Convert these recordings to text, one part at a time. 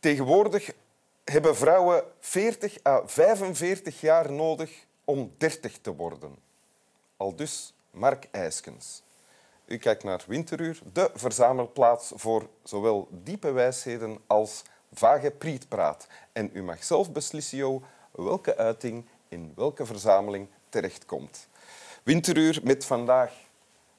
Tegenwoordig hebben vrouwen 40 à 45 jaar nodig om 30 te worden. Al dus Mark IJskens. U kijkt naar Winteruur, de verzamelplaats voor zowel diepe wijsheden als vage prietpraat. En u mag zelf beslissen, welke uiting in welke verzameling terechtkomt. Winteruur met vandaag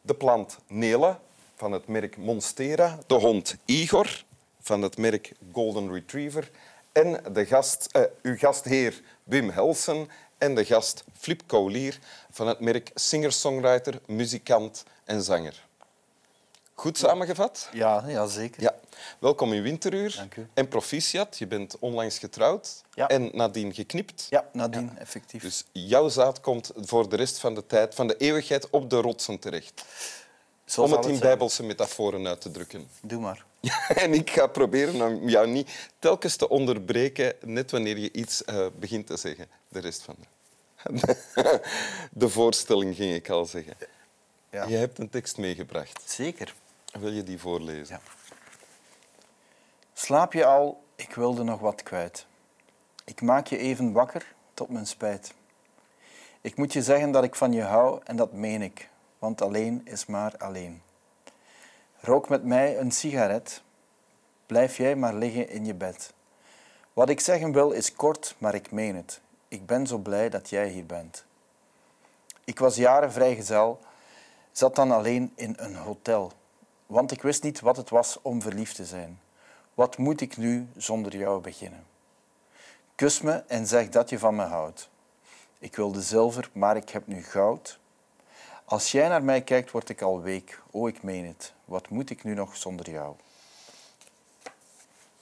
de plant Nela van het merk Monstera, de hond Igor van het merk Golden Retriever en de gast, uh, uw gastheer Wim Helsen en de gast Flip Kaulier van het merk singer-songwriter, muzikant en zanger. Goed samengevat? Ja, ja zeker. Ja. Welkom in Winteruur. Dank u. En proficiat, je bent onlangs getrouwd Ja. en nadien geknipt. Ja, nadien, effectief. Dus jouw zaad komt voor de rest van de tijd, van de eeuwigheid, op de rotsen terecht. Zo om het in bijbelse metaforen uit te drukken. Doe maar. En ik ga proberen om jou niet telkens te onderbreken, net wanneer je iets eh, begint te zeggen. De rest van de... de voorstelling, ging ik al zeggen. Ja. Je hebt een tekst meegebracht. Zeker. Wil je die voorlezen? Ja. Slaap je al? Ik wilde nog wat kwijt. Ik maak je even wakker, tot mijn spijt. Ik moet je zeggen dat ik van je hou en dat meen ik, want alleen is maar alleen. Rook met mij een sigaret, blijf jij maar liggen in je bed. Wat ik zeggen wil is kort, maar ik meen het. Ik ben zo blij dat jij hier bent. Ik was jaren vrijgezel, zat dan alleen in een hotel, want ik wist niet wat het was om verliefd te zijn. Wat moet ik nu zonder jou beginnen? Kus me en zeg dat je van me houdt. Ik wilde zilver, maar ik heb nu goud. Als jij naar mij kijkt, word ik al week. Oh, ik meen het. Wat moet ik nu nog zonder jou?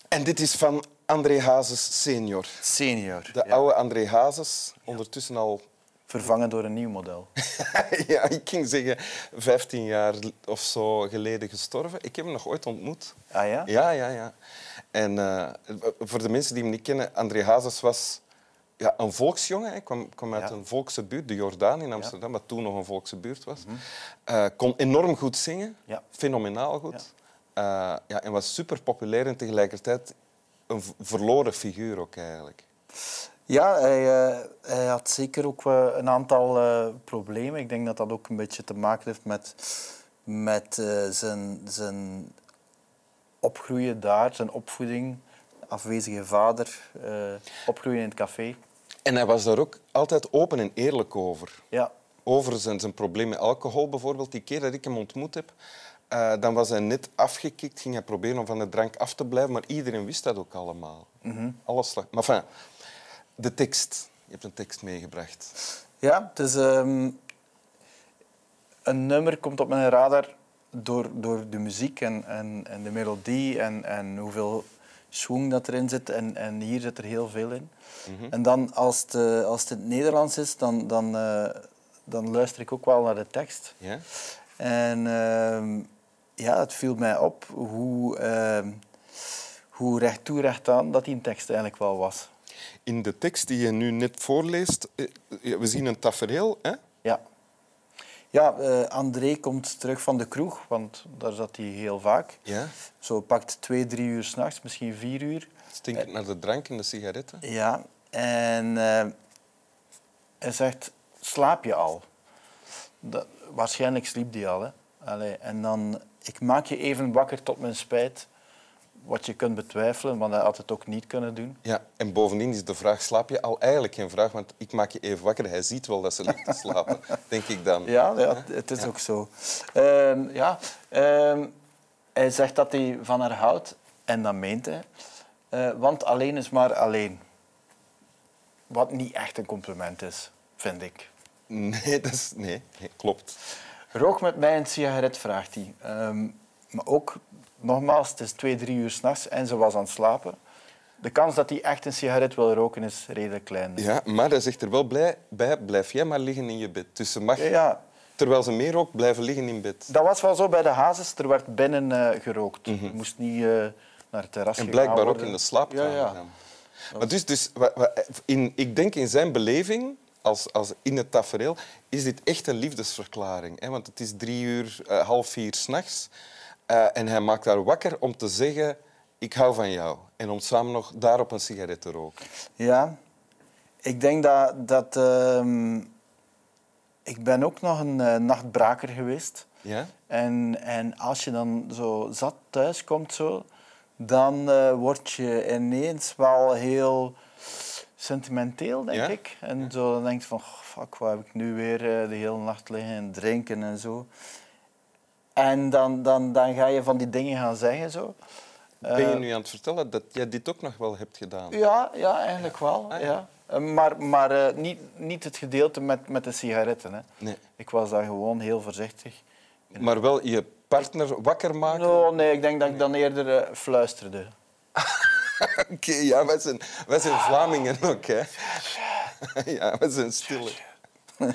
En dit is van André Hazes senior. Senior. De ja. oude André Hazes, ondertussen al Vervangen door een nieuw model. ja, ik ging zeggen 15 jaar of zo geleden gestorven. Ik heb hem nog ooit ontmoet. Ah ja? Ja, ja, ja. En eh, voor de mensen die hem niet kennen, André Hazes was ja, een volksjongen. Hij kwam, kwam uit Ja. een volkse buurt, de Jordaan in Amsterdam, wat toen nog een volkse buurt was. Eh, kon enorm goed zingen, fenomenaal goed. Ja. ja, en was super populair en tegelijkertijd een verloren figuur ook eigenlijk. Ja, hij, eh, hij had zeker ook eh, een aantal eh, problemen. Ik denk dat dat ook een beetje te maken heeft met, met eh, zijn, zijn opgroeien daar, zijn opvoeding, afwezige vader, eh, opgroeien in het café. En hij was daar ook altijd open en eerlijk over. Ja, over zijn, zijn probleem met alcohol bijvoorbeeld. Die keer dat ik hem ontmoet heb, eh, dan was hij net afgekikt. Ging hij proberen om van de drank af te blijven, maar iedereen wist dat ook allemaal. Alles lag. Maar enfin, de tekst. Je hebt een tekst meegebracht. ja het is ehm, een nummer komt op mijn radar door, door de muziek en, en, en de melodie en, en hoeveel schwung dat erin zit. En, en hier zit er heel veel in. En dan als het, eh, als het in het Nederlands is, dan, dan, eh, dan luister ik ook wel naar de tekst. Ja? En ehm, ja, het viel mij op hoe, ehm, hoe recht toe recht aan dat die tekst eigenlijk wel was. In de tekst die je nu net voorleest, eh, we zien een tafereel. Hè? Ja. Ja, eh, André komt terug van de kroeg, want daar zat hij heel vaak. Ja. Zo pakt twee, drie uur s'nachts, misschien vier uur. Stinkend naar de drank en de sigaretten. Ja, en eh, hij zegt, slaap je al? Dat, waarschijnlijk sliep hij al. Hè? Allee, en dan, ik maak je even wakker tot mijn spijt. Wat je kunt betwijfelen, want hij had het ook niet kunnen doen. Ja, en bovendien is de vraag, slaap je al eigenlijk geen vraag, want ik maak je even wakker. Hij ziet wel dat ze ligt te slapen, denk ik dan. Ja, ja het is ook zo. Ehm, ja, ehm, hij zegt dat hij van haar houdt, en dat meent hij. Eh, want alleen is maar alleen. Wat niet echt een compliment is, vind ik. Nee, dat is, nee, nee, klopt. Rook met mij een sigaret, vraagt hij. Ehm, maar ook, nogmaals, het is twee, drie uur s'nachts en ze was aan het slapen. De kans dat hij echt een sigaret wil roken is redelijk klein. Ja, maar hij zegt er wel blij, bij, blijf jij maar liggen in je bed. Dus ze mag, Ja, terwijl ze meer rookt, blijven liggen in bed. dat was wel zo bij de hazes. Er werd binnen eh, gerookt. Je moest niet eh, naar het terras En blijkbaar ook in de slaapkamer. Ja. Maar dus, dus in, ik denk in zijn beleving, als, als in het tafereel, is dit echt een liefdesverklaring. Hè? Want het is drie uur, eh, half vier s'nachts. Uh, en hij maakt haar wakker om te zeggen... ik hou van jou. En om samen nog daarop een sigaret te roken. Ja, ik denk dat... dat ehm, ik ben ook nog een eh, nachtbraker geweest. Ja? En, en als je dan zo zat thuis komt, zo, dan eh, word je ineens wel heel sentimenteel, denk Ja? ik. En zo dan denk je van, "Oh, fuck, wat heb ik nu weer eh, de hele nacht liggen en drinken en zo. En dan, dan, dan ga je van die dingen gaan zeggen, zo. Ben je Eh, nu aan het vertellen dat jij dit ook nog wel hebt gedaan? Ja, ja eigenlijk wel. Ah, ja. ja. Eh, Maar, maar eh, niet, niet het gedeelte met, met de sigaretten. Hè. Nee. Ik was daar gewoon heel voorzichtig. Maar wel je partner wakker maken? Nee, ik denk dat ik dan eerder fluisterde. Oké, ja, wij zijn, wij zijn Vlamingen ook, hè. ja, wij zijn stille.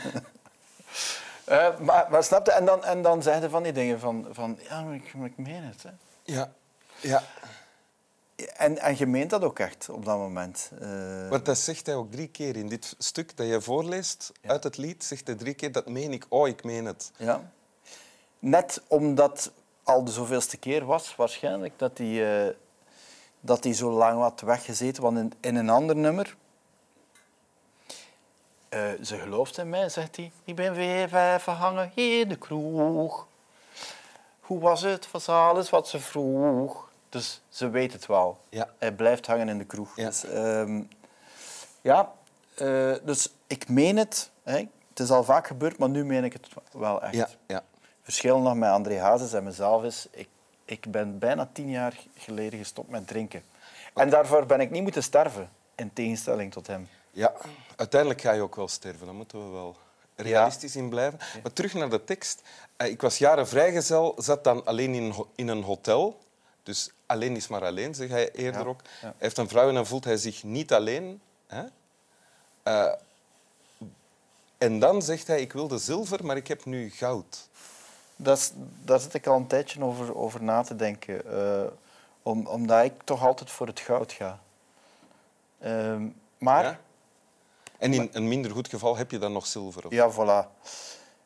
Eh, maar, maar snap je? En dan, en dan zeiden van die dingen van, van ja, maar ik, maar ik meen het. Hè. Ja, ja. En, en je meent dat ook echt op dat moment. Eh, Want dat zegt hij ook drie keer in dit stuk dat je voorleest uit het lied. Zegt hij drie keer, dat meen ik. Oh, ik meen het. ja. Net omdat al de zoveelste keer was, waarschijnlijk, dat hij, eh, dat hij zo lang had weggezeten. Want in, in een ander nummer... eh, ze gelooft in mij, zegt hij. Ik ben weer blijven hangen in de kroeg. Hoe was het? Was alles wat ze vroeg? Dus ze weet het wel. Ja. Hij blijft hangen in de kroeg. Ja. Dus, ehm, ja, eh, dus ik meen het. Hè. Het is al vaak gebeurd, maar nu meen ik het wel echt. Ja, ja. Verschil nog met André Hazes en mezelf is... Ik, ik ben bijna tien jaar geleden gestopt met drinken. En daarvoor ben ik niet moeten sterven, in tegenstelling tot hem. Ja. Uiteindelijk ga je ook wel sterven. Daar moeten we wel realistisch in blijven. Maar terug naar de tekst. Eh, Ik was jaren vrijgezel, zat dan alleen in, een hotel. Dus alleen is maar alleen, zeg hij eerder Ja, ook. ja. Hij heeft een vrouw en dan voelt hij zich niet alleen. Hè? Eh, en dan zegt hij, ik wilde zilver, maar ik heb nu goud. Dat is, daar zit ik al een tijdje over, over na te denken. eh, om, omdat ik toch altijd voor het goud ga. Ehm, maar... Ja? En in een minder goed geval heb je dan nog zilver. Of... Ja, voilà.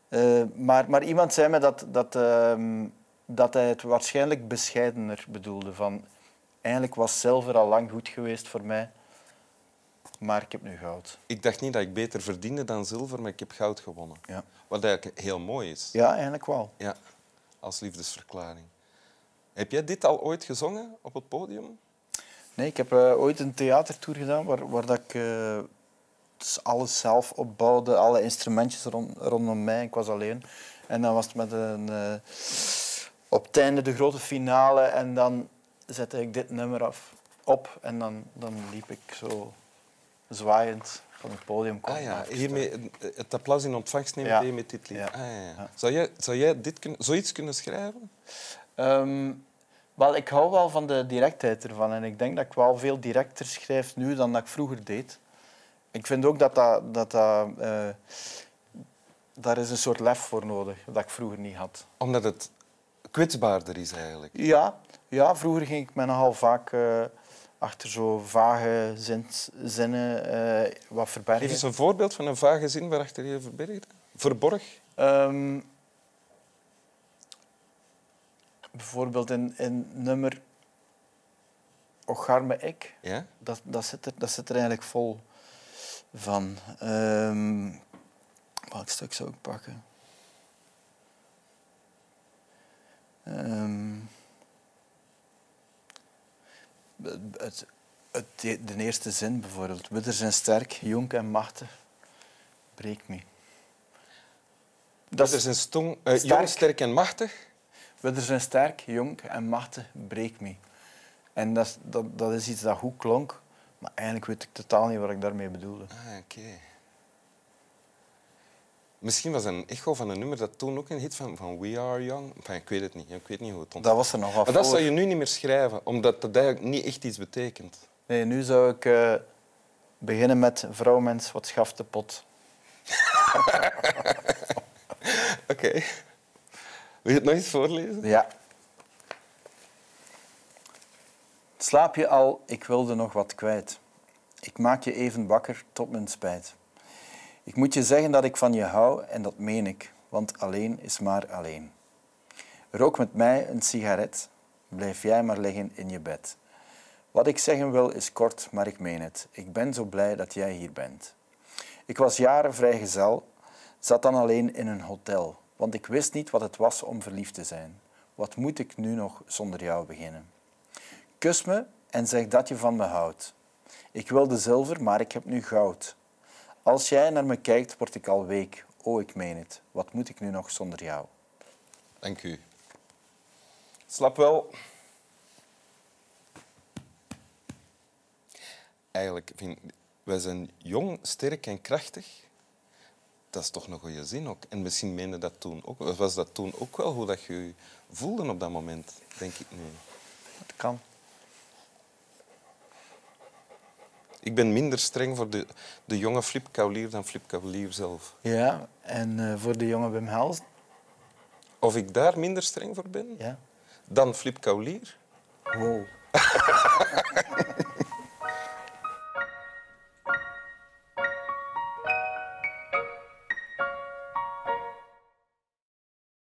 Eh, maar, maar iemand zei me dat, dat, ehm, dat hij het waarschijnlijk bescheidener bedoelde. Van, eigenlijk was zilver al lang goed geweest voor mij, maar ik heb nu goud. Ik dacht niet dat ik beter verdiende dan zilver, maar ik heb goud gewonnen. Ja, Wat eigenlijk heel mooi is. ja eigenlijk wel. Ja, als liefdesverklaring. Heb jij dit al ooit gezongen op het podium? Nee, ik heb eh, ooit een theatertour gedaan waar, waar dat ik eh, dus alles zelf opbouwde, alle instrumentjes rond, rondom mij. Ik was alleen. En dan was het met een, eh, op het einde de grote finale en dan zette ik dit nummer af, op en dan, dan liep ik zo zwaaiend van het podium. Ah ja, hiermee het applaus in ontvangst nemen Ja. je met dit lied. Ja. Ah, ja, ja. Ja. Zou, jij, zou jij dit kunnen, zoiets kunnen schrijven? Ehm, wel, ik hou wel van de directheid ervan en ik denk dat ik wel veel directer schrijf nu dan dat ik vroeger deed. Ik vind ook dat dat... dat, dat eh, daar is een soort lef voor nodig, dat ik vroeger niet had. Omdat het kwetsbaarder is eigenlijk. Ja, ja vroeger ging ik me nogal vaak eh, achter zo vage zins- zinnen eh, wat Geef verbergen. eens een voorbeeld van een vage zin waarachter je verbergt. Verborg? Ehm, bijvoorbeeld in, in nummer Ocharme ik. Ja? Dat, dat, zit er, dat zit er eigenlijk vol van. Ehm welk stuk zou ik pakken? Ehm, het, het, de eerste zin bijvoorbeeld. Widder zijn sterk, jong en machtig. Breek me. Dat is een stong, eh, Sterk. jong, sterk en machtig. Widder zijn sterk, jong en machtig. Breek me. En dat, dat is iets dat goed klonk. Maar eigenlijk weet ik totaal niet wat ik daarmee bedoelde. Ah, oké. Misschien was een echo van een nummer dat toen ook een hit van, van We Are Young. Enfin, ik weet het niet. Ik weet niet hoe het ontstaat. Dat was er nog wat Maar dat zou je nu niet meer schrijven, omdat dat eigenlijk niet echt iets betekent. Nee, nu zou ik eh, beginnen met vrouwmens, wat schaft de pot. Oké. Wil je het nog eens voorlezen? Ja. Slaap je al, ik wilde nog wat kwijt. Ik maak je even wakker tot mijn spijt. Ik moet je zeggen dat ik van je hou en dat meen ik, want alleen is maar alleen. Rook met mij een sigaret, blijf jij maar liggen in je bed. Wat ik zeggen wil is kort, maar ik meen het. Ik ben zo blij dat jij hier bent. Ik was jaren vrijgezel, zat dan alleen in een hotel, want ik wist niet wat het was om verliefd te zijn. Wat moet ik nu nog zonder jou beginnen? Kus me en zeg dat je van me houdt. Ik wilde zilver, maar ik heb nu goud. Als jij naar me kijkt, word ik al week. Oh, ik meen het. Wat moet ik nu nog zonder jou? Dank u. Slap wel. Eigenlijk, vind, wij zijn jong, sterk en krachtig. Dat is toch een goede zin ook. En misschien meende dat toen ook. Was dat toen ook wel hoe dat je je voelde op dat moment, denk ik nu. Dat kan. Ik ben minder streng voor de, de jonge Flip Kaulier dan Flip Kaulier zelf. Ja, en eh, voor de jonge Wim Hels? Of ik daar minder streng voor ben Ja. dan Flip Kaulier? Wow.